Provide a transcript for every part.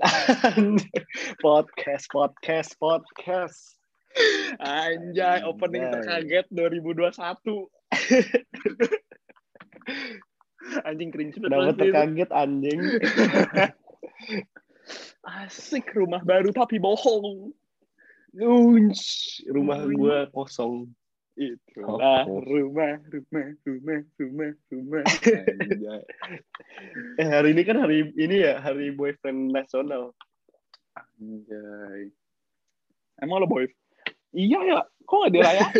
podcast, podcast, podcast. Anjay, opening Anjay. terkaget 2021. Anjing cringe banget terkaget anjing? Asik rumah baru tapi bohong. Unsh, rumah gua kosong. Itulah Oh. rumah, rumah, rumah, rumah, rumah. Anjay. Eh hari ini kan hari ini ya hari boyfriend nasional. Anjay. Emang lo boy? Iya ya, kok gak dirayain?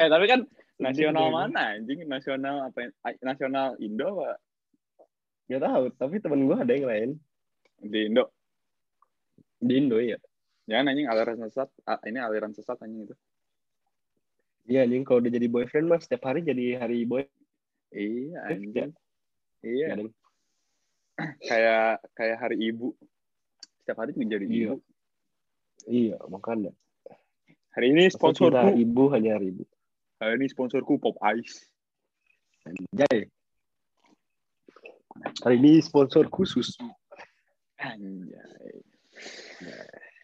eh tapi kan nasional mana anjing? Nasional apa? Nasional Indo apa? Gak tahu, tapi temen gua ada yang lain Di Indo. di Indo ya. Jangan anjing aliran sesat. Ini aliran sesat anjing itu. Iya anjing kalau udah jadi boyfriend mas setiap hari jadi hari boy. Iya anjing. Ya. Iya, Kadang. kayak kayak hari ibu. Setiap hari juga jadi Iya. ibu. Iya makanya. Hari ini sponsorku. ibu hanya hari ibu. Hari ini sponsorku Pop Ice. Anjay. Hari ini sponsorku susu. Anjay.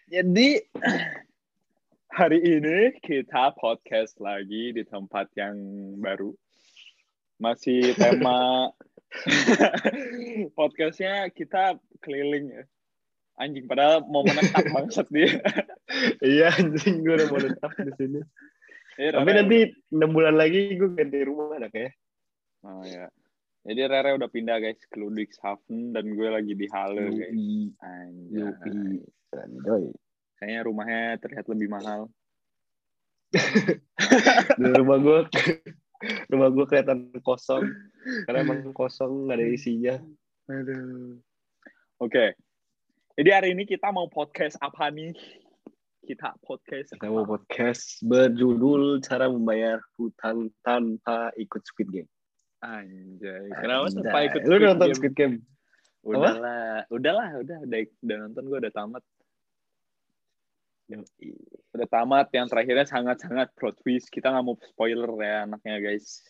Jadi hari ini kita podcast lagi di tempat yang baru. Masih tema podcastnya kita keliling ya. Anjing padahal mau menetap bangsat dia. iya anjing gue udah mau tetap di sini. Eh, Tapi Rere nanti enam bulan lagi gue ganti rumah ada kayak. Oh ya. Jadi Rere udah pindah guys ke Ludwigshafen dan gue lagi di Halle guys. Anjay. yupi, anjay. Kayaknya rumahnya terlihat lebih mahal. Di rumah gue rumah gue kelihatan kosong karena emang kosong nggak ada isinya. Aduh. Oke. Jadi hari ini kita mau podcast apa nih? Kita podcast Kita mau podcast berjudul cara membayar hutang tanpa ikut Squid Game. Anjay. Kenapa tanpa ikut Lu Squid nonton Game? Squid Game? Udahlah, udahlah, udah, udah, udah nonton gue udah tamat. Udah tamat. Yang terakhirnya sangat-sangat plot twist. Kita nggak mau spoiler ya anaknya guys.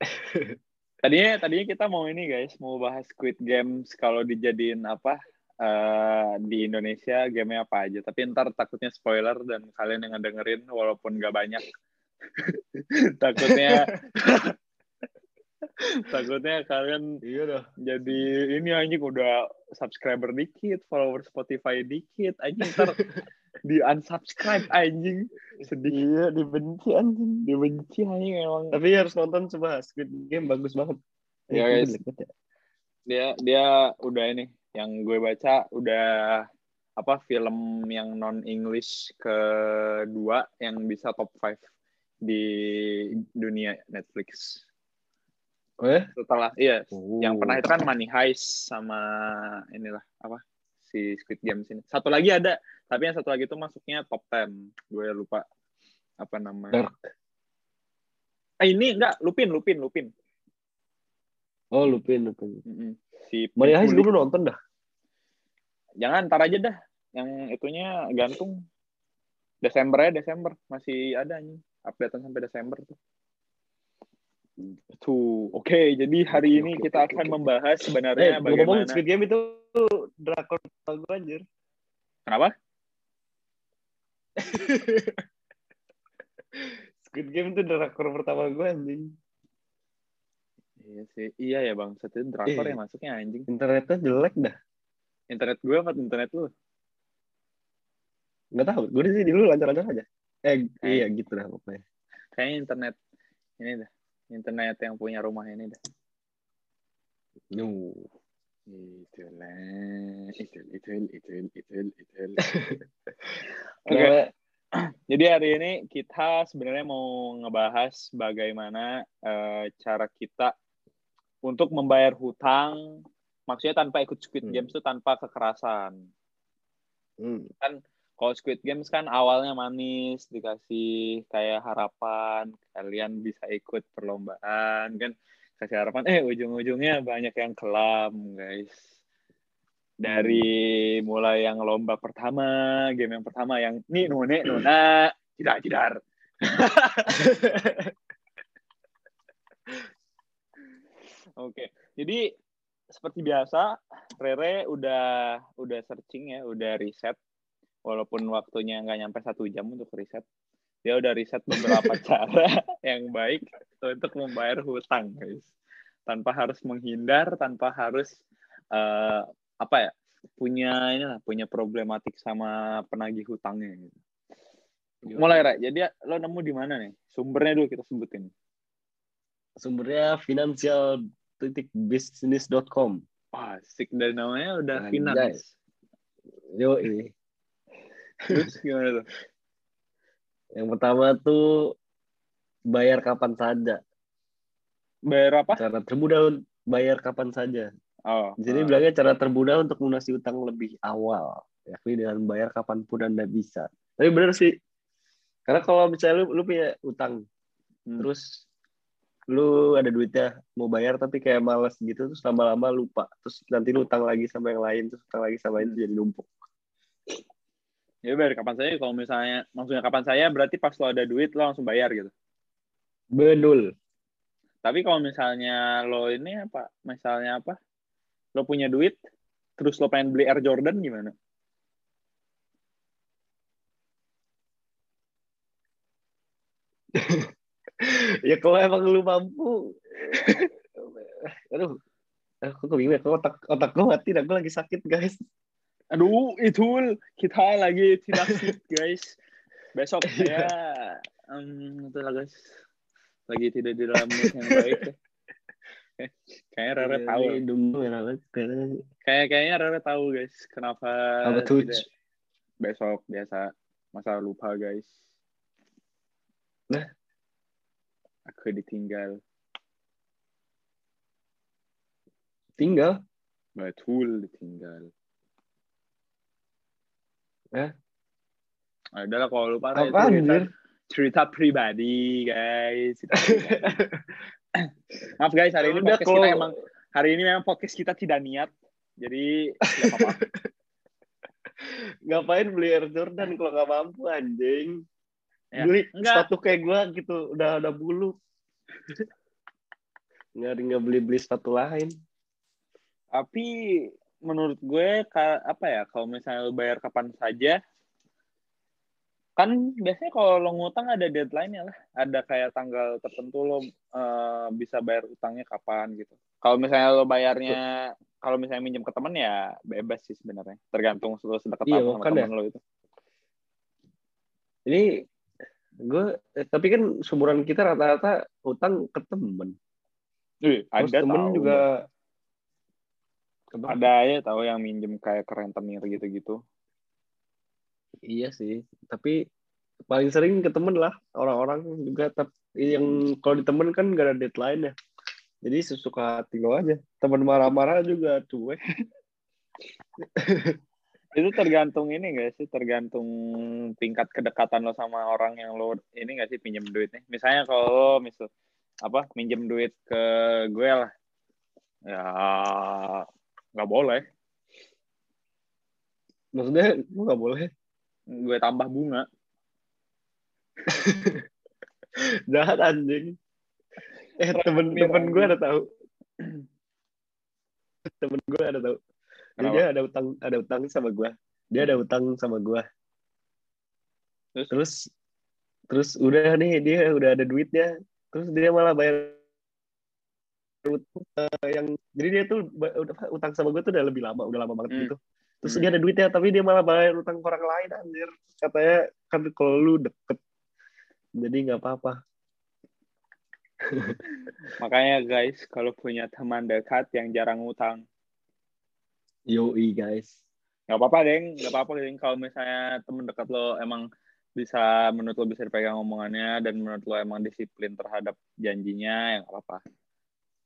tadinya tadinya kita mau ini guys, mau bahas Squid Games kalau dijadiin apa eh, di Indonesia gamenya apa aja. Tapi ntar takutnya spoiler dan kalian yang ngedengerin walaupun nggak banyak. takutnya takutnya kalian Iya dah. jadi ini anjing udah subscriber dikit, follower Spotify dikit, anjing ntar di unsubscribe anjing sedih Iya dibenci anjing. dibenci anjing emang Tapi harus nonton coba Squid Game bagus banget. Iya, Eh, guys. ya. dia dia udah ini yang gue baca udah apa film yang non English kedua yang bisa top 5 di dunia Netflix Oh ya? setelah iya Oh. yang pernah itu kan Money Heist sama inilah apa si Squid Games ini. Satu lagi ada, tapi yang satu lagi itu masuknya top 10. Gue lupa apa namanya. Dark. Ah ini enggak, Lupin, Lupin, Lupin. Oh Lupin, Lupin. Si Money Heist dulu nonton dah. Jangan ntar aja dah. Yang itunya gantung. Desember ya Desember masih ada nih updatean sampai Desember tuh. Tuh, oke. jadi hari ini kita akan membahas Eh, sebenarnya ngomong bagaimana. Squid Game itu drakor gue anjir. Kenapa? Squid Game itu drakor pertama gue anjing. Iya sih, iya ya bang. Satu drakor Iya. yang masuknya anjing. Internetnya jelek dah. Internet gue apa internet lu? Nggak tahu. Gue di sini dulu lancar-lancar aja. Eh, Eh. iya gitu dah pokoknya. Kayaknya internet ini dah. Internet yang punya rumah ini dah. No. Itu, itu, itu, itu, itu. Oke, Kenapa? jadi hari ini kita sebenarnya mau ngebahas bagaimana eh, cara kita untuk membayar hutang, maksudnya tanpa ikut Squid Hmm. Games itu tanpa kekerasan. Hmm. Kalau Squid Games kan awalnya manis, dikasih kayak harapan, kalian bisa ikut perlombaan, kan kasih harapan, eh ujung-ujungnya banyak yang kelam, guys. Dari mulai yang lomba pertama, game yang pertama yang nih nune nuna, tidak tidak. Oke, jadi seperti biasa, Rere udah udah searching ya, udah riset. Walaupun waktunya nggak nyampe satu jam untuk riset, dia udah riset beberapa cara yang baik untuk membayar hutang, guys. Tanpa harus menghindar, tanpa harus uh, apa ya, punya ini lah, punya problematik sama penagih hutangnya. Gitu. Mulai, Ra. Jadi lo nemu di mana nih? Sumbernya dulu kita sebutin. Sumbernya financial business.com. Wah, asik dari namanya udah finance. Yo, ini. Terus gimana tuh? Yang pertama tuh bayar kapan saja. Bayar apa? Cara termudah bayar kapan saja. Oh. Jadi oh. bilangnya cara termudah untuk melunasi utang lebih awal, yakni dengan bayar kapan pun anda bisa. Tapi benar sih, karena kalau misalnya lu, lu punya utang, hmm. terus lu ada duitnya mau bayar tapi kayak males gitu terus lama-lama lupa terus nanti lu utang lagi sama yang lain terus utang lagi sama itu jadi numpuk ya bayar kapan saya kalau misalnya maksudnya kapan saya berarti pas lo ada duit lo langsung bayar gitu. Bedul tapi kalau misalnya lo ini apa misalnya apa lo punya duit terus lo pengen beli Air Jordan gimana? Ya kalau emang lu mampu. Aduh aku bingung ya otak otak gue mati dan gue lagi sakit guys aduh itu kita lagi tidak fit guys. Besok saya um, itu lah guys. Lagi tidak di dalam mood yang baik. Kayaknya Rara ya, tahu kayak kayaknya Rara tahu guys kenapa Apa tidak besok biasa masa lupa guys. Nah Aku ditinggal. Tinggal? Betul ditinggal. Eh? Adalah kalau lupa Apa cerita, cerita pribadi guys. Maaf guys hari ini podcast kalau... kita emang hari ini memang podcast kita tidak niat. Jadi apa-apa. Ngapain beli Air Jordan kalau nggak mampu anjing? ya. beli Enggak. sepatu kayak gue gitu udah udah bulu nggak nggak beli beli sepatu lain tapi menurut gue apa ya kalau misalnya lo bayar kapan saja kan biasanya kalau lo ngutang ada deadline ya lah. Ada kayak tanggal tertentu lo uh, bisa bayar utangnya kapan gitu. Kalau misalnya lo bayarnya kalau misalnya minjem ke temen ya bebas sih sebenarnya. Tergantung lo sedekat iya, apa sama temen ya. lo itu. Ini gue eh, tapi kan sumuran kita rata-rata utang ke temen. Ih, ada temen tahu. juga ada ya tahu yang minjem kayak ke rentenir gitu-gitu. Iya sih tapi paling sering ke temen lah orang-orang juga tapi yang kalau di temen kan gak ada deadline ya. Jadi sesuka hati lo aja. Temen marah-marah juga cuek. Itu tergantung ini gak sih tergantung tingkat kedekatan lo sama orang yang lo ini gak sih pinjam duitnya. Misalnya kalau lo misal apa minjem duit ke gue lah. Ya nggak boleh maksudnya gue nggak boleh gue tambah bunga jahat anjing eh temen-temen gue ada tahu temen gue ada tahu jadi dia ada utang ada utang sama gue. Dia ada utang sama gue. Terus? terus terus udah nih dia udah ada duitnya. Terus dia malah bayar uh, yang jadi dia tuh udah utang sama gue tuh udah lebih lama, udah lama banget hmm. gitu. Terus hmm. dia ada duitnya tapi dia malah bayar utang ke orang lain anjir. Katanya kan kalau lu deket jadi nggak apa-apa. Makanya guys, kalau punya teman dekat yang jarang utang, Yoi guys. Gak apa-apa deng, gak apa-apa deng kalau misalnya temen dekat lo emang bisa menurut lo bisa dipegang omongannya dan menurut lo emang disiplin terhadap janjinya yang apa-apa.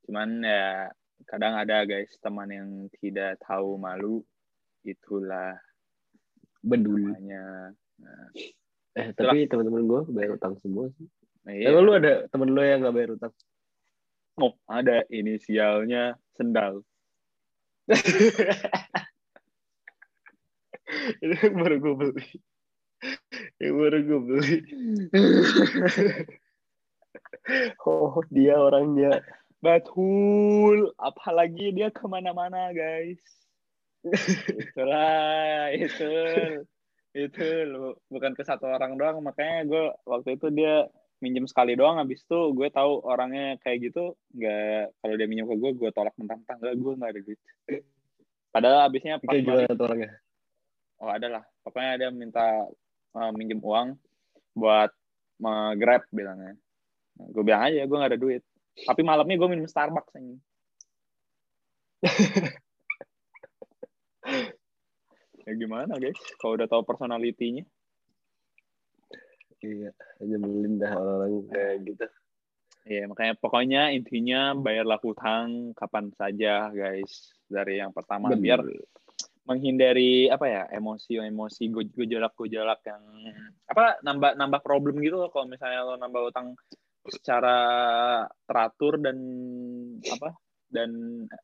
Cuman ya kadang ada guys teman yang tidak tahu malu itulah bedulnya. Nah, eh tapi teman-teman gue bayar utang semua sih. Nah, iya. lu ada temen lo yang gak bayar utang? Oh ada inisialnya sendal. ini yang baru gue beli yang baru gue beli oh dia orangnya Betul. Apalagi dia ke mana-mana, guys. Itulah, itu. Itu bukan ke satu orang doang. Makanya gue waktu itu dia minjem sekali doang. Habis itu gue tahu orangnya kayak gitu. Nggak, kalau dia minjem ke gue, gue tolak mentang-mentang. Gak, gue nggak ada duit. Padahal abisnya pas Kayak gimana tuh orangnya? oh ada lah. Pokoknya dia minta uh, minjem uang buat uh, grab bilangnya. Nah, gue bilang aja, gue gak ada duit. Tapi malamnya gue minum Starbucks ini. ya gimana guys? Kalau udah tahu personalitinya. Iya, nyebelin dah orang kayak gitu. Iya, makanya pokoknya intinya bayarlah hutang kapan saja, guys. Dari yang pertama Bener. biar menghindari apa ya emosi-emosi gejolak-gejolak yang apa nambah nambah problem gitu loh kalau misalnya lo nambah utang secara teratur dan apa dan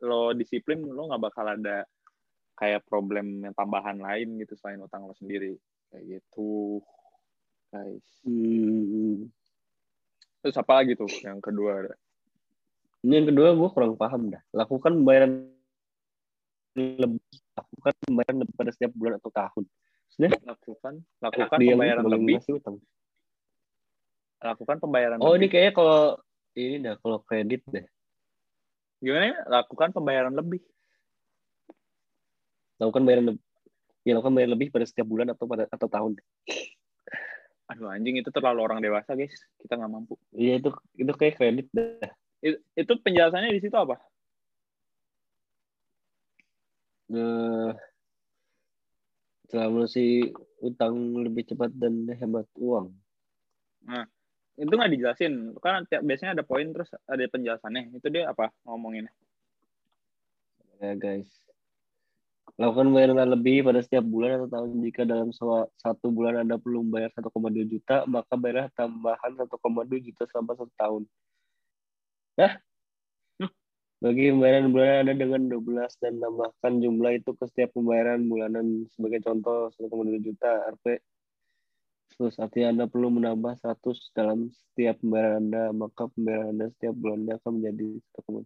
lo disiplin lo nggak bakal ada kayak problem yang tambahan lain gitu selain utang lo sendiri kayak gitu guys Hmm. terus apa lagi tuh yang kedua Ini yang kedua gue kurang paham dah. Lakukan pembayaran lebih, lakukan pembayaran lebih pada setiap bulan atau tahun. Sebenarnya lakukan lakukan pembayaran lebih utang. Lakukan pembayaran Oh ini lebih kayaknya kalau ini dah kalau kredit deh. gimana ya lakukan pembayaran lebih Lakukan pembayaran lebih. Ya, lakukan pembayaran lebih pada setiap bulan atau pada atau tahun. aduh anjing itu terlalu orang dewasa guys kita nggak mampu Iya itu itu kayak kredit dah. It- itu penjelasannya di situ apa Eh, selama si utang lebih cepat dan hemat uang. Itu nggak dijelasin kan tiap biasanya ada poin terus ada penjelasannya itu dia apa ngomongin Ya guys. Lakukan pembayaran lebih pada setiap bulan atau tahun jika dalam satu bulan Anda perlu membayar 1,2 juta, maka bayarlah tambahan 1,2 juta selama satu tahun. Nah, bagi pembayaran bulanan Anda dengan 12 dan tambahkan jumlah itu ke setiap pembayaran bulanan sebagai contoh 1,2 juta RP. Terus artinya Anda perlu menambah 100 dalam setiap pembayaran Anda, maka pembayaran Anda setiap bulannya akan menjadi 1,2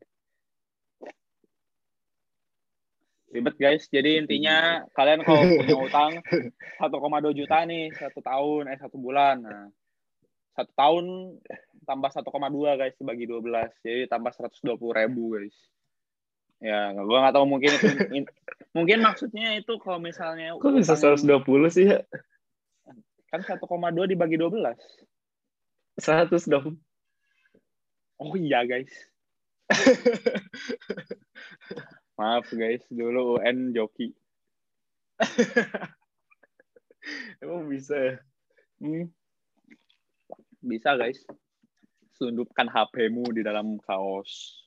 ribet guys. Jadi intinya kalian kalau punya utang 1,2 juta nih satu tahun eh satu bulan. Nah satu tahun tambah 1,2 guys dibagi 12 jadi tambah 120 ribu guys. Ya gue nggak tahu mungkin itu in- mungkin maksudnya itu kalau misalnya Kok bisa utang 120 sih ya? Kan 1,2 dibagi 12 120. oh iya guys maaf guys dulu UN joki Emang bisa ya? Hmm. Bisa guys. Selundupkan HP-mu di dalam kaos.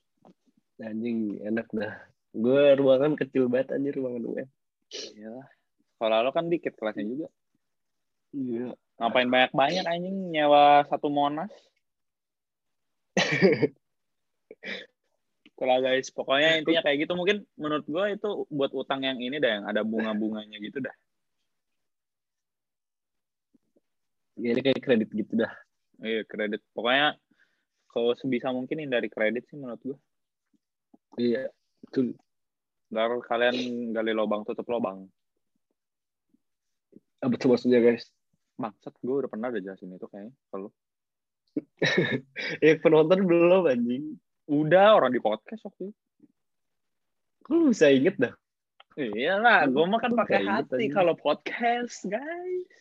Anjing, enak dah. Gue ruangan kecil banget anjir ruangan gue. Iyalah. Sekolah lo kan dikit kelasnya juga. Iya. Ngapain banyak-banyak anjing nyewa satu monas. Itulah guys. Pokoknya intinya kayak gitu. Mungkin menurut gue itu buat utang yang ini dah. Yang ada bunga-bunganya gitu dah. Ya, ini kayak kredit gitu dah. Iya kredit. Pokoknya kalau sebisa mungkin hindari kredit sih menurut gue. Iya. Betul. Ntar kalian gali lubang tutup lubang. Tuh maksudnya guys? Bangsat, gue udah pernah udah jelasin itu kayaknya. Kalau Ya penonton belum anjing. udah orang di podcast waktu itu. Lu bisa inget dah? Iya lah, gue mah kan pakai hati kalau podcast, guys.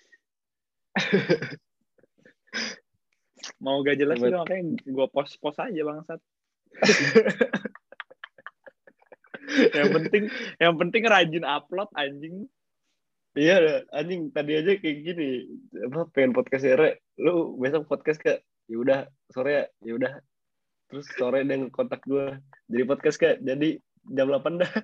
Mau gak jelas juga makanya gue post-post aja bangsat. yang penting yang penting rajin upload anjing. Iya, anjing tadi aja kayak gini. Apa pengen podcast Re? Lu besok podcast ke? Ya udah, sore ya. Ya udah. Terus sore dia kontak gue. Jadi podcast ke? Jadi jam 8 dah.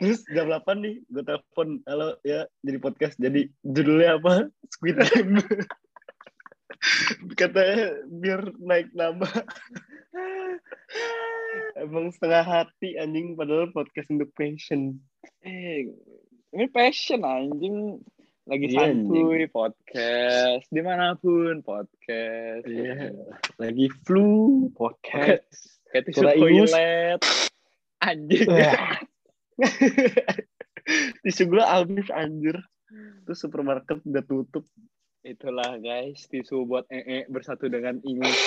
Terus jam 8 nih, gue telepon, halo ya, jadi podcast. Jadi judulnya apa? Squid Game. Katanya biar naik nama. Emang setengah hati anjing, padahal podcast untuk passion. Eh, ini passion anjing. lagi Iya, santuy podcast di mana pun podcast Iya. Lagi flu podcast. kayak tisu toilet anjing Wah. Tisu gue habis anjir. Terus supermarket udah tutup. itulah guys tisu buat ee bersatu dengan ingus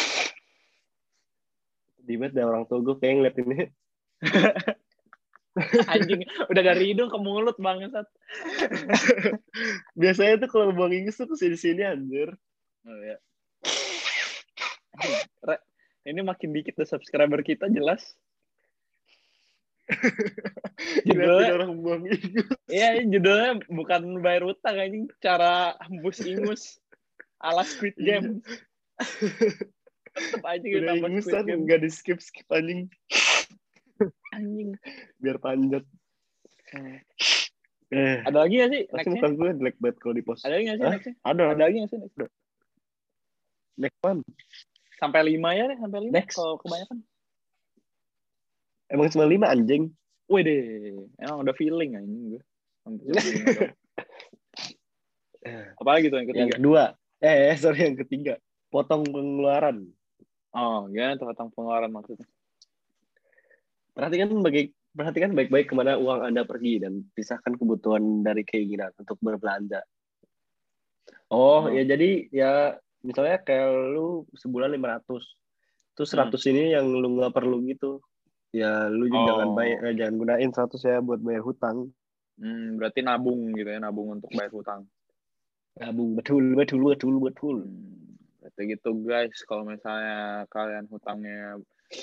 Tiba ada orang tua gue kayak ngeliat ini. anjing udah dari hidung ke mulut bangsat. Biasanya tuh kalau buang ingus tuh ke sini sini anjir. oh, ya. Re- ini makin dikit deh subscriber kita jelas. Judulnya orang buang ingus. iya judulnya bukan bayar utang anjing. Cara hembus ingus ala Squid Game. Tetep aja kita Udah tambah ingusan Squid Game. nggak di skip skip anjing anjing biar panjat. Eh, ada lagi gak sih pasti muka gue jelek banget kalau di post. ada lagi gak sih Hah? nextnya Ada, ada lagi gak sih next? next one. sampai lima ya deh sampai lima Next. kalau kebanyakan Emang cuma lima anjing. Wih deh, emang udah feeling anjing gue. Doang. Apalagi tuh yang Yang ketiga? kedua, eh sorry yang ketiga, potong pengeluaran. Oh, gimana tuh tentang pengeluaran maksudnya? Perhatikan bagi perhatikan baik-baik ke mana uang Anda pergi dan pisahkan kebutuhan dari keinginan untuk berbelanja. Oh, Hmm. ya jadi ya misalnya kayak lu sebulan 500. Terus Hmm. 100 ini yang lu nggak perlu gitu. Ya lu Oh. jangan bayar eh, jangan gunain 100 ya buat bayar hutang. Hmm, berarti nabung gitu ya, nabung untuk bayar hutang. Nabung betul betul betul betul. Hmm, berarti gitu guys, kalau misalnya kalian hutangnya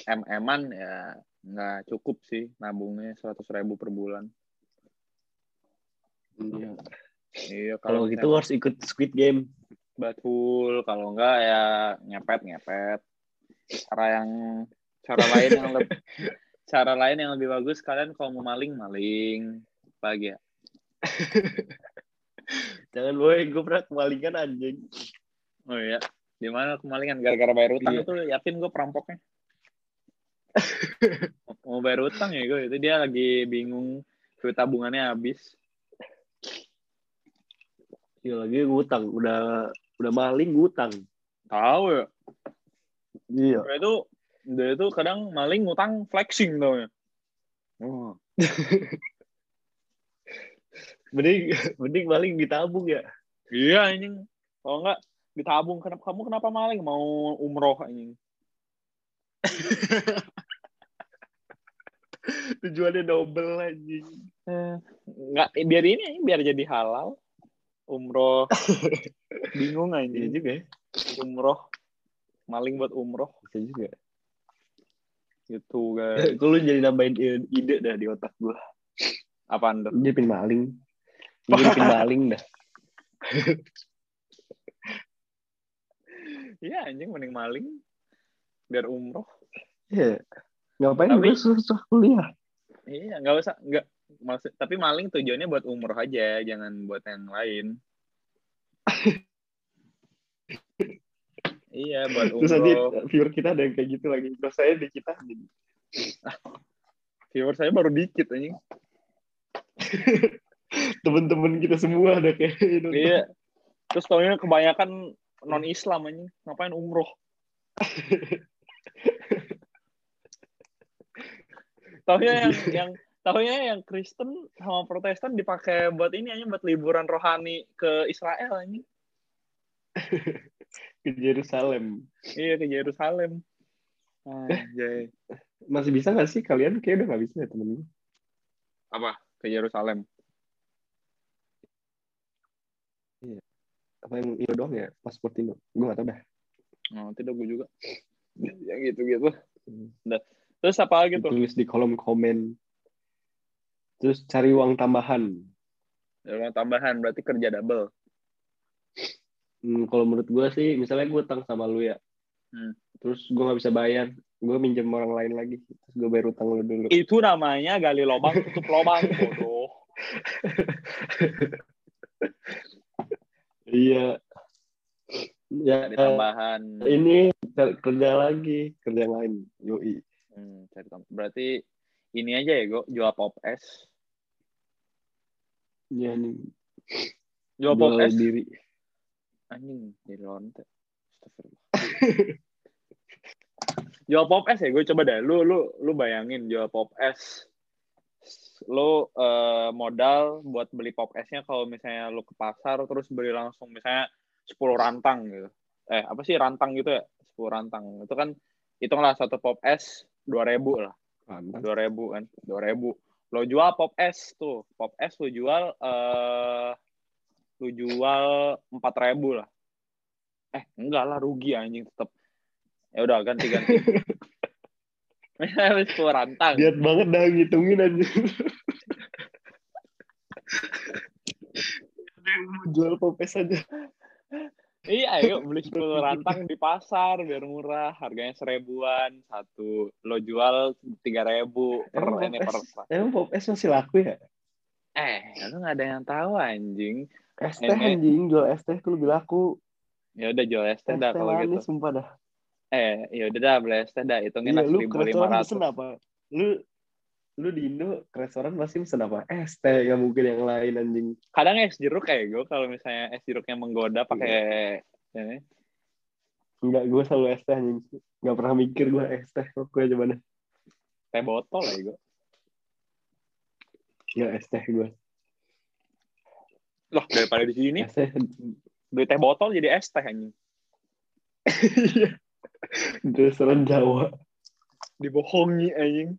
MM-an ya nggak cukup sih nabungnya 100 ribu per bulan. Iya. Iya, Kalau gitu harus ikut Squid Game. Betul, kalau enggak ya ngepet ngepet. Cara yang cara lain yang lebih cara lain yang lebih bagus kalian kalau mau maling maling lagi ya. Jangan boy, gue pernah kemalingan anjing. Oh iya, di mana kemalingan gara-gara bayar utang Iya. itu yakin gue perampoknya. mau bayar utang ya gue itu dia lagi bingung duit tabungannya habis. Iya lagi gue utang, udah udah maling gue utang. Tahu ya, Iya. dia itu dia itu kadang maling ngutang flexing tau ya. Oh. mending mending maling ditabung ya. Iya anjing. Kalau enggak ditabung kenapa kamu kenapa maling mau umroh anjing. Tujuannya double anjing. Enggak eh, biar ini biar jadi halal. Umroh. Bingung Iya anjing. juga ya. Umroh. Maling buat umroh Bisa juga. gitu guys. Kalau lu jadi nambahin ide, dah di otak gue. Apa anda? Jadi pin maling. Jadi pin maling dah. Iya anjing mending maling biar umroh. Iya. Ngapain Tapi- gue susah kuliah? Iya nggak usah nggak maksud tapi maling tujuannya buat umroh aja jangan buat yang lain. iya buat Terus nanti viewer kita ada yang kayak gitu lagi. Terus saya di kita. Viewer saya baru dikit anjing. temen-temen kita semua ada kayak gitu. Iya. Terus taunya kebanyakan non Islam anjing. Ngapain umroh? Taunya yang yang taunya yang Kristen sama Protestan dipakai buat ini aja buat liburan rohani ke Israel anjing. ke Yerusalem. Iya ke Yerusalem. Anjay. Masih bisa gak sih kalian? Kayak udah gak bisa ya temen. Apa? Ke Yerusalem. Apa yang itu doang ya? Paspor Indo. Gue gak tau dah. Oh, tidak gue juga. yang gitu-gitu. Hmm. Terus apa lagi tuh? Tulis di kolom komen. Terus cari uang tambahan. Uang tambahan berarti kerja double. Hmm, kalau menurut gue sih, misalnya gue utang sama lu ya. Hmm. Terus gue gak bisa bayar. Gue minjem orang lain lagi. Terus gue bayar utang lu dulu. Itu namanya gali lubang tutup lubang bodoh. Iya. Ya, Cari tambahan. ini kerja lagi. Kerja yang lain. Yoi. Hmm, cari Berarti ini aja ya, Go, jual pop es. Iya nih. Jual pop es. diri. Anjing, jadi lonte. Astagfirullah. jual pop es ya, gue coba deh. Lu lu lu bayangin jual pop es. Lu eh, modal buat beli pop esnya kalau misalnya lu ke pasar terus beli langsung misalnya 10 rantang gitu. Eh, apa sih rantang gitu ya? 10 rantang. Itu kan hitunglah satu pop es 2000 lah. Mantap. 2000 kan. 2000. Lo jual pop es tuh. Pop es lo jual eh lu jual 4000 lah. Eh, enggak lah rugi anjing tetap. Ya udah ganti-ganti. Misalnya 10 rantang. Lihat banget dah ngitungin aja. Ada yang mau jual popes aja. Iya, ayo beli 10 rantang di pasar biar murah. Harganya seribuan satu. Lo jual 3000 per Emang ini per. emang popes masih laku ya? Eh, itu nggak ada yang tahu anjing. Es teh anjing, jual es teh tuh lebih laku. Ya udah jual es Es teh dah kalau gitu. sumpah dah. Eh, ya udah dah beli es teh dah. Hitungin Iya, lah pesen 1500. apa? Lu lu di Indo ke restoran pasti pesen apa? Es teh, nggak mungkin yang lain anjing. Kadang es jeruk kayak gue kalau misalnya es jeruknya menggoda pakai ini. Enggak, gue selalu es teh anjing. Nggak pernah mikir gue es teh. Kok gue coba deh. teh botol ya gue. Nggak es teh gue. Loh, daripada di sini Es teh. beli teh botol jadi es teh anjing. Iya. Di restoran Jawa. Dibohongi anjing.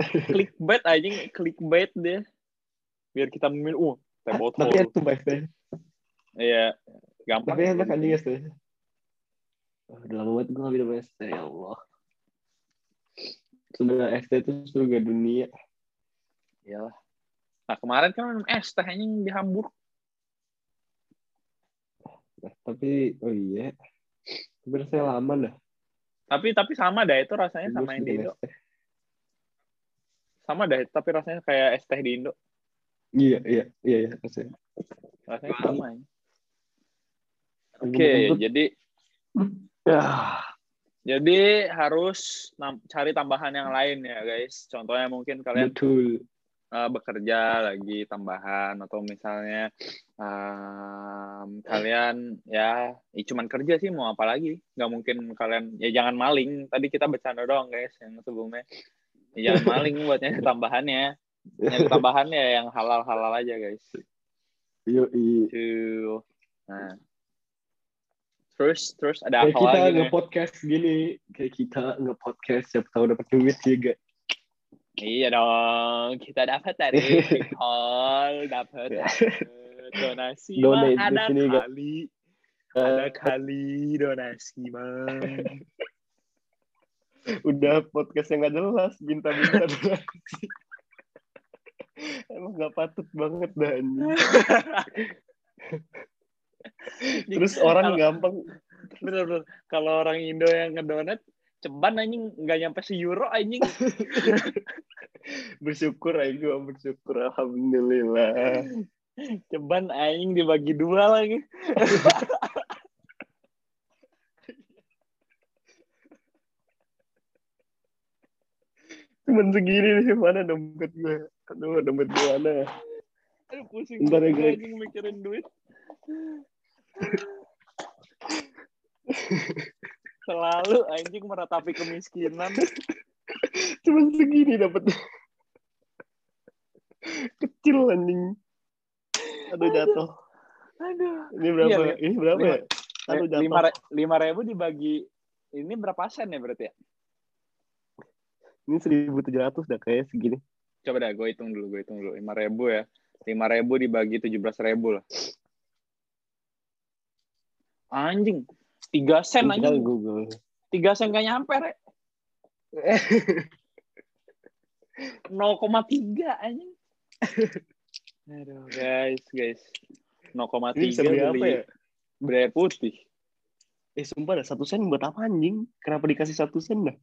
Clickbait anjing, clickbait dia. Biar kita memilih, uh, teh botol. Tapi itu es teh. Iya, gampang. Tapi enak anjing. Oh, udah lama banget gue nggak minum teh, ya Allah. Sudah teh itu surga dunia. Iyalah. Nah, kemarin kan minum es teh anjing di Hamburg. Nah, tapi, oh iya. Tapi rasanya lama dah. Tapi tapi sama dah itu rasanya sama yang di Indo. Sama dah, tapi rasanya kayak es teh di Indo. Iya, iya, iya, iya. rasanya. Rasanya sama. anjing. Oke, Lembut. jadi Ya, Jadi harus cari tambahan yang lain ya guys. Contohnya mungkin kalian betul. uh, bekerja lagi tambahan atau misalnya um, kalian ya, ya cuman kerja sih mau apa lagi? Nggak mungkin kalian ya jangan maling. Tadi kita bercanda doang guys yang sebelumnya. Ya, jangan maling buat nyari tambahannya. Nyari tambahannya yang halal-halal aja guys. Yo, iya. Tuh. Nah. Terus terus ada Kayak apa kita lagi nih? nge-podcast gini. Kayak kita nge-podcast siapa tahu dapat duit juga. Iya dong, kita dapat dari Hall, dapat Ya. donasi Donate mah di ada kali, ada Eh, kali donasi mah. Udah podcast yang gak jelas. Donasi. Emang gak patut banget dah. Terus orang Kalau- gampang bener bener. Kalau orang Indo yang ngedonat, ceban anjing nggak nyampe si euro anjing. bersyukur aja gue bersyukur alhamdulillah. Ceban anjing dibagi dua lagi. Cuman segini nih mana dompet gue. Aduh dompet gue mana. Aduh pusing Bentar ya, anjing mikirin duit. Selalu anjing meratapi kemiskinan. Cuman segini dapetnya. Kecil anjing. Aduh jatuh. Aduh. Ini berapa? Iya, Ini berapa lima- ya? Aduh jatuh. lima, lima ribu dibagi ini berapa sen ya berarti ya? Ini 1700 dah kayak segini. Coba dah gue hitung dulu, gue hitung dulu. Lima ribu ya. Lima ribu dibagi tujuh belas ribu lah. Anjing. Tiga sen. Google. Tiga sen gak nyampe, Rek. 0,3 anjing. Aduh, guys, guys. 0,3 Ini bisa beli apa ya? beli putih. Eh sumpah dah satu sen buat apa anjing? Kenapa dikasih satu sen dah?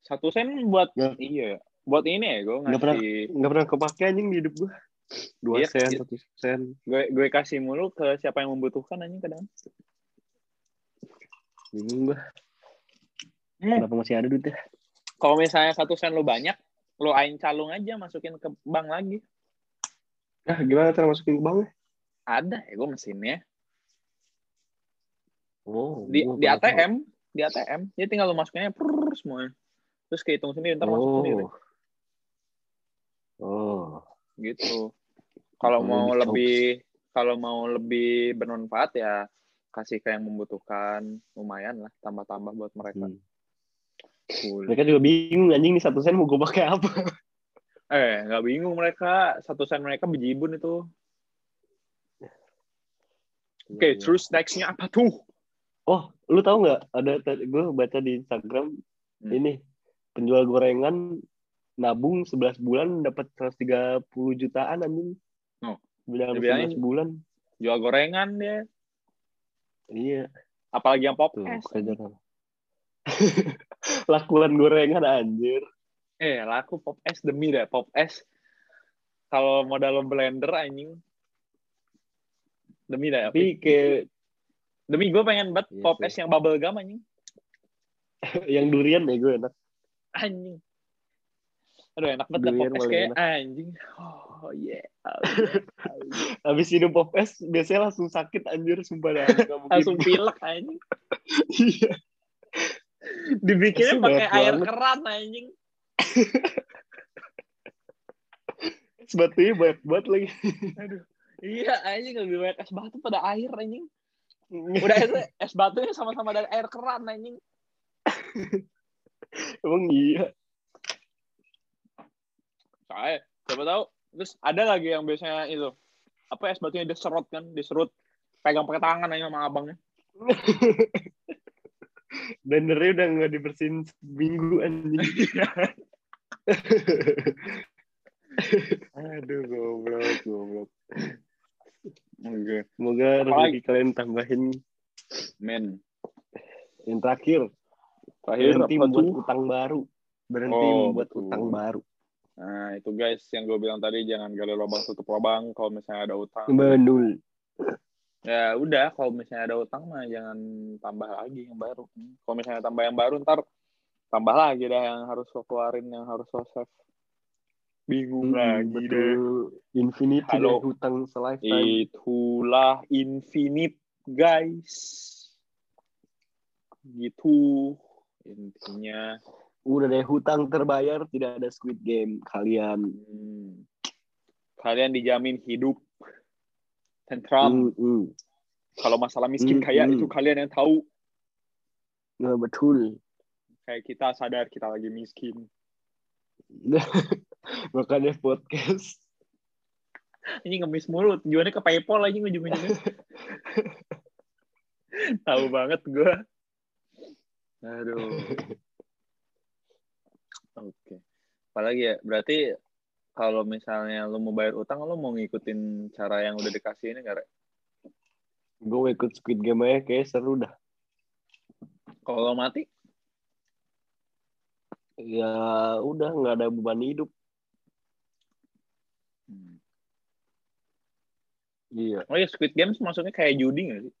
Satu sen buat, Nggak. iya. Buat ini ya, gue Nggak pernah- ngasih. Nggak pernah kepake anjing di hidup gue. Dua Iya, sen, iya. satu sen. gue gue kasih mulu ke siapa yang membutuhkan anjing kadang. Bingung gue. Hmm. Kenapa masih ada duitnya? Kalau misalnya satu sen lu banyak, lu ain calung aja masukin ke bank lagi. Ah, gimana cara masukin ke bank? Ada ya gue mesinnya. Oh, Di, di baru tahu. ATM. Di ATM. Jadi tinggal lu masukinnya prrrr semuanya. Terus kehitung sendiri, ntar masuk sendiri. Oh. Oh. Gitu. Kalau Kalau mau lebih lebih kalau mau lebih bermanfaat ya kasih ke yang membutuhkan lumayan lah tambah-tambah buat mereka. Hmm. Cool. Mereka juga bingung anjing nih satu sen mau gue pakai apa. Eh, nggak bingung mereka. Satu sen mereka bejibun itu. Oke, Iya. terus nextnya apa tuh? Oh, lu tahu nggak? Ada gue baca di Instagram Hmm. ini penjual gorengan nabung 11 bulan dapat 130 jutaan anjing. Oh. Dalam Dibilangin- 11 bulan. Jual gorengan dia. Iya, Apalagi yang pop tuh kerjaan. Lakuan gorengan anjir. Eh, laku pop es demi dah. Pop es. Kalau modal blender anjing. Demi dah. Tapi kayak Demi gue pengen banget Iya pop es yang bubble gum anjing. yang durian ya gue enak. Anjing. Aduh enak banget pop es kayak enak. anjing. Oh yeah. Oh, yeah. Oh, yeah. Habis minum pop es biasanya langsung sakit anjir sumpah dah. Langsung pilek anjing. Iya. Dibikinnya pakai air banget. keran anjing. Es batunya banyak banget lagi. Aduh. Iya anjing lebih banyak es batu pada air anjing. Udah es, es batunya sama-sama dari air keran anjing. Emang iya. Soalnya siapa tahu terus ada lagi yang biasanya itu apa es batunya diserut kan diserut pegang pakai tangan aja sama abangnya Blendernya udah nggak dibersihin seminggu anjing. Aduh goblok goblok. oke Semoga rezeki kalian tambahin men yang terakhir. Terakhir Berhenti apa membuat tuh utang baru. Berhenti Oh, membuat betul. utang baru. nah itu guys yang gue bilang tadi jangan gali lubang tutup lubang kalau misalnya ada utang Benul. ya udah kalau misalnya ada utang mah jangan tambah lagi yang baru kalau misalnya tambah yang baru ntar tambah lagi dah yang harus lo keluarin yang harus lo save bingung lagi deh Hmm, betul. Infinity Halo. deh hutang selifetime. itulah infinite guys gitu intinya Udah deh hutang terbayar tidak ada Squid Game kalian. hmm, kalian dijamin hidup tentram Hmm, hmm. kalau masalah miskin Hmm, kaya hmm. itu kalian yang tahu Nah, betul. kayak kita sadar kita lagi miskin Makanya podcast. ini ngemis mulu tujuannya ke paypal lagi ujung-ujungnya tahu banget gue aduh oke apalagi ya berarti kalau misalnya lu mau bayar utang lu mau ngikutin cara yang udah dikasih ini nggak Rek? Gue ikut Squid Game aja kayak seru dah. kalau mati Ya udah nggak ada beban hidup. Iya. oh ya Squid Games maksudnya kayak judi nggak sih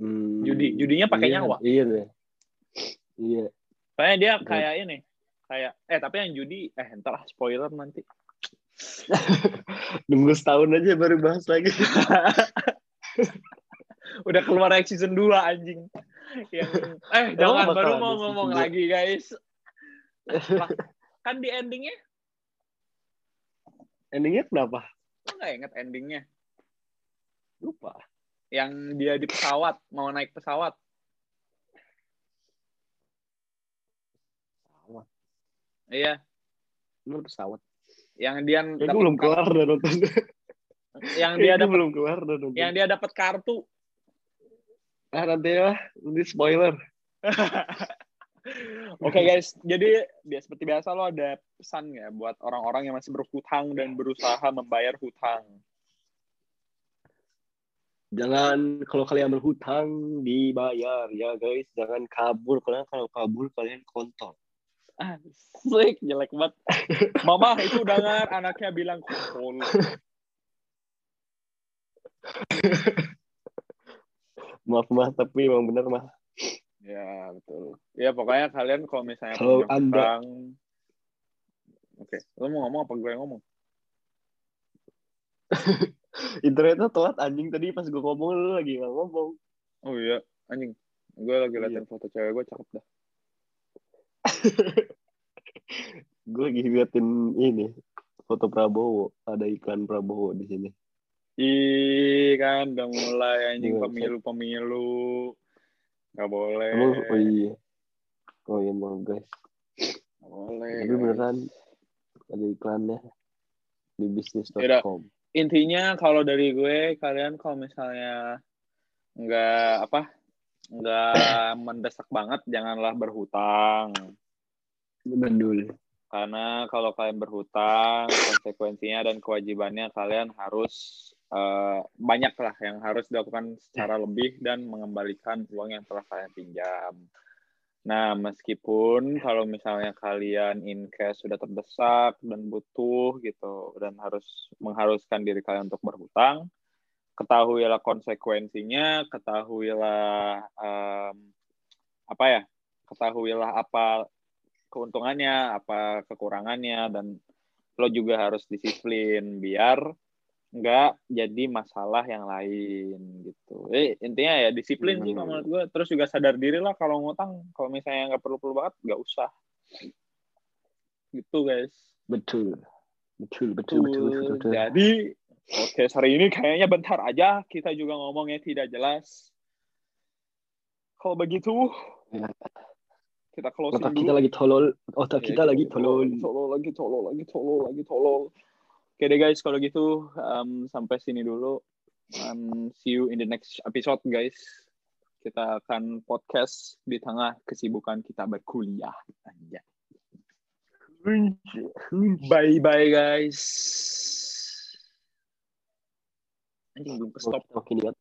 Hmm, Judi- judinya pakai iya, nyawa. Iya deh. Iya. Soalnya dia Betul. kayak ini, kayak eh tapi yang judi eh entar spoiler nanti. Nunggu setahun aja baru bahas lagi. Udah keluar season 2 anjing. Yang eh jangan baru mau ngomong lagi guys. Lah, kan di endingnya Endingnya kenapa? lo nggak inget endingnya Lupa. Yang dia di pesawat mau naik pesawat Pesawat. iya Bener pesawat. yang dia Ya, belum kelar dah nonton. yang Ya, dia dapat belum kelar dah nonton. yang dia dapat kartu Ah, nanti ya. Nanti spoiler. Oke guys, jadi bias seperti biasa lo ada pesan ya buat orang-orang yang masih berhutang dan berusaha membayar hutang. Jangan kalau kalian berhutang dibayar ya guys. Jangan kabur. Karena kalau kabur kalian kontol. Asik, jelek banget. Mama itu dengar anaknya bilang kontol. Maaf maaf tapi emang bener mah. Ya betul. Ya pokoknya kalian kalau misalnya Kalau punya Anda- hutang, oke, lo mau ngomong apa gue yang ngomong? Internetnya telat anjing tadi pas gue ngomong lu lagi nggak ngomong. Oh iya, anjing. Gue lagi Iya. liatin foto cewek gue cakep dah. gue lagi liatin ini foto Prabowo, ada iklan Prabowo di sini. Ih kan udah mulai anjing Iya, pemilu-pemilu. Gak boleh. Emang oh iya. Oh iya mau guys. Nggak boleh. Tapi guys. beneran ada iklannya di bisnis.com. Intinya kalau dari gue kalian kalau misalnya nggak apa nggak mendesak banget janganlah berhutang Bedul. karena kalau kalian berhutang konsekuensinya dan kewajibannya kalian harus eh, banyak lah yang harus dilakukan secara lebih dan mengembalikan uang yang telah kalian pinjam. Nah, meskipun kalau misalnya kalian in cash sudah terdesak dan butuh gitu dan harus mengharuskan diri kalian untuk berhutang, ketahuilah konsekuensinya, ketahuilah em, apa ya, ketahuilah apa keuntungannya, apa kekurangannya, dan lo juga harus disiplin biar nggak jadi masalah yang lain gitu. Eh, intinya ya disiplin sih kalau menurut gue. Terus juga sadar diri lah kalau ngutang. Kalau misalnya nggak perlu-perlu banget, nggak usah. Gitu guys. Betul. Betul, betul, betul, betul, betul. Jadi podcast hari ini kayaknya bentar aja. Kita juga ngomongnya tidak jelas. Kalau begitu, Ya. kita closing Otak dulu. kita lagi tolol, otak Ya, kita lagi tolol. tolol lagi tolol lagi tolol lagi tolol oke deh guys kalau gitu um, sampai sini dulu. Um, see you in the next episode guys. Kita akan podcast di tengah kesibukan kita berkuliah. Bye bye guys. Anjing belum stop. Oke, oke,